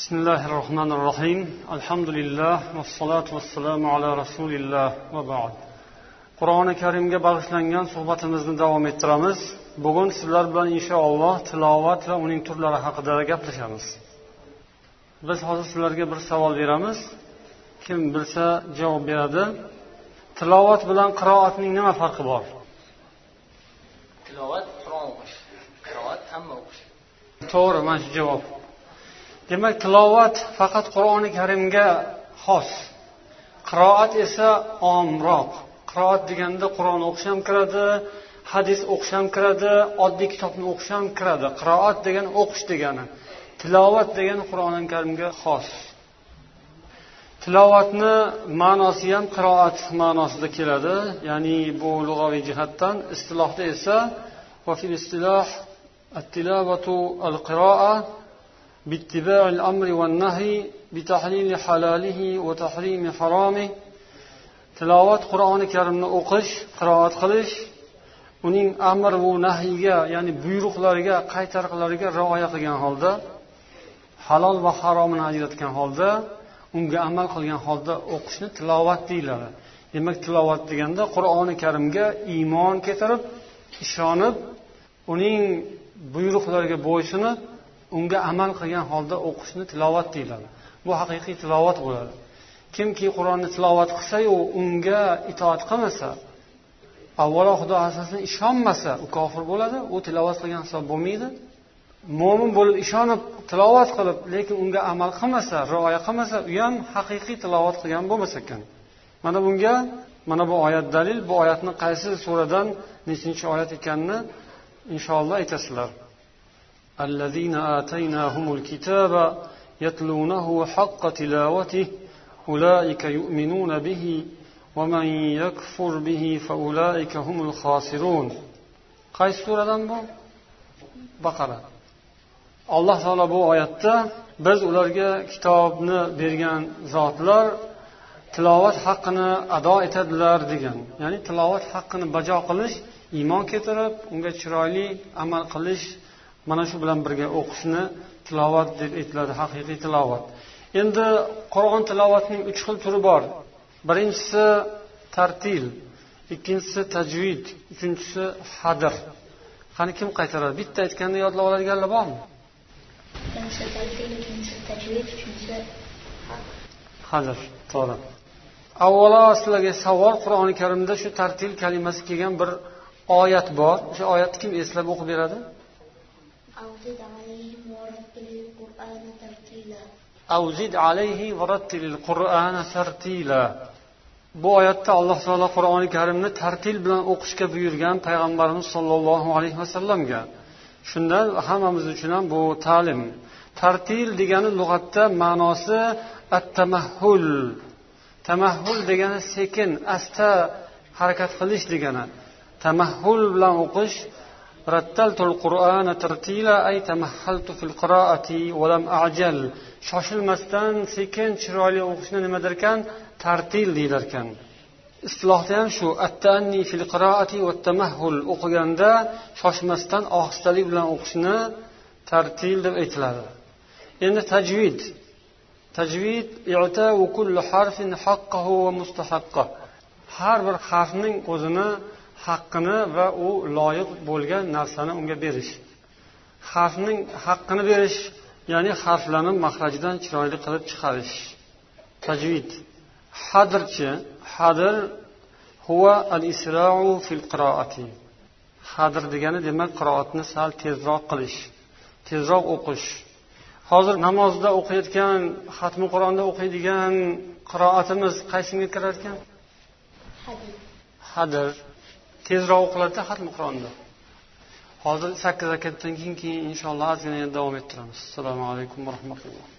بسم الله الرحمن الرحيم الحمد لله والصلاة والسلام على رسول الله وبعد qur'oni karimga bag'ishlangan suhbatimizni davom ettiramiz bugun sizlar bilan inshaalloh tilovat va uning turlari haqida gaplashamiz biz hozir sizlarga bir savol beramiz kim bilsa javob beradi tilovat bilan qiroatning nima farqi bor tilovat qur'on o'qish qiroat hamma o'qish to'g'ri mana shu javob demak tilovat faqat qur'oni karimga xos. Qiroat esa omroq. Qiroat deganda qur'on o'qish ham kiradi hadis o'qish ham kiradi oddiy kitobni o'qish ham kiradi. Qiroat degani o'qish degani tilovat degani qur'oni karimga xos. Tilovatni ma'nosi ham qiroat ma'nosida keladi ya'ni bu lug'aviy jihatdan. Istilohda esa باتباع الأمر والنهي بتحليل حلاله وتحريم حرامه tilovat qur'oni karimni o'qish qiroat qilish uning amr va nahiyga ya'ni buyruqlariga qaytariqlariga rioya qilgan holda halol va haromini ajratgan holda unga amal qilgan holda o'qishni tilovat deyiladi demak tilovat deganda qur'oni karimga iymon keltirib ishonib uning buyruqlariga bo'ysunib unga amal qilgan holda o'qishni tilovat deyiladi. Bu haqiqiy tilovat bo'ladi. Kimki qur'onni tilovat qilsayu unga itoat qilmasa avvalo xudo asosan ishonmasa u kofir bo'ladi u tilovat qilgan hisob bo'lmaydi. Mo'min bo'lib ishonib tilovat qilib lekin unga amal qilmasa rioya qilmasa u ham haqiqiy tilovat qilgan bo'lmas ekan. Mana bunga mana bu oyat dalil bu oyatni qaysi suradan nechinchi oyat ekanini inshaalloh aytasizlar. الذين آتيناهم الكتاب يتلونه حق تلاوته أولئك يؤمنون به ومن يكفر به فأولئك هم الخاسرون qaysi suradan bu baqara alloh taolo bu oyatda biz ularga kitobni bergan zotlar tilovat haqqini ado etadilar degan ya'ni tilovat haqqini bajo qilish iymon keltirib unga chiroyli amal qilish mana shu bilan birga o'qishni tilovat deb aytiladi haqiqiy tilovat. Endi qur'on tilovatining uch xil turi bor. Birinchisi tartil ikkinchisi tajvid uchinchisi hadr qani kim qaytaradi? Bitta aytganda yodlab oladiganlar bormi? Birinchisi tartil ikkinchisi tajvid uchinchisi hadr to'g'ri. Avvalo sizlarga savol qur'oni karimda shu tartil kalimasi kelgan bir oyat bor. O'sha oyatni kim eslab o'qib beradi أوزد عليهم ورتل القرآن ترتيلا avzid alayhi varattilil qur'ana tartila bu oyatda alloh taolo qur'oni karimni tartil bilan o'qishga buyurgan payg'ambarimiz sollallohu alayhi vasallamga shundan hammamiz uchun ham bu ta'lim tartil degani lug'atda ma'nosi at tamahhul tamahhul degani sekin asta harakat qilish degani tamahhul bilan o'qish رتلت القرآن ترتيلا أي تمهلت في القراءة ولم أعجل shoshilmasdan sekin chiroyli o'qishni nima derkan tartil deyilarkan istilohda ham shu attanni fil qiroati va tamahhul o'qiganda shoshmasdan ohistalik bilan o'qishni tartil deb aytiladi endi tajvid tajvid i'tau kulli harfin haqqahu va mustahaqqah har bir harfning o'zini haqqini va u loyiq bo'lgan narsani unga berish. Harfning haqqini berish ya'ni harflarni mahrajidan chiroyli qilib chiqarish. Tajvid. Hadrchi hadr huva al isrou fil qiroati hadr degani demak qiroatni sal tezroq qilish tezroq o'qish. Hozir namozda o'qiyotgan xatmi qur'onda o'qiydigan qiroatimiz qaysiga kirarkan? Hadr tezroq o'qiladida xatmi qur'onni hozir sakkiz rakatdan keyin keyin inshaalloh ozgina davom ettiramiz. Assalomu alaykum va rahmatulloh.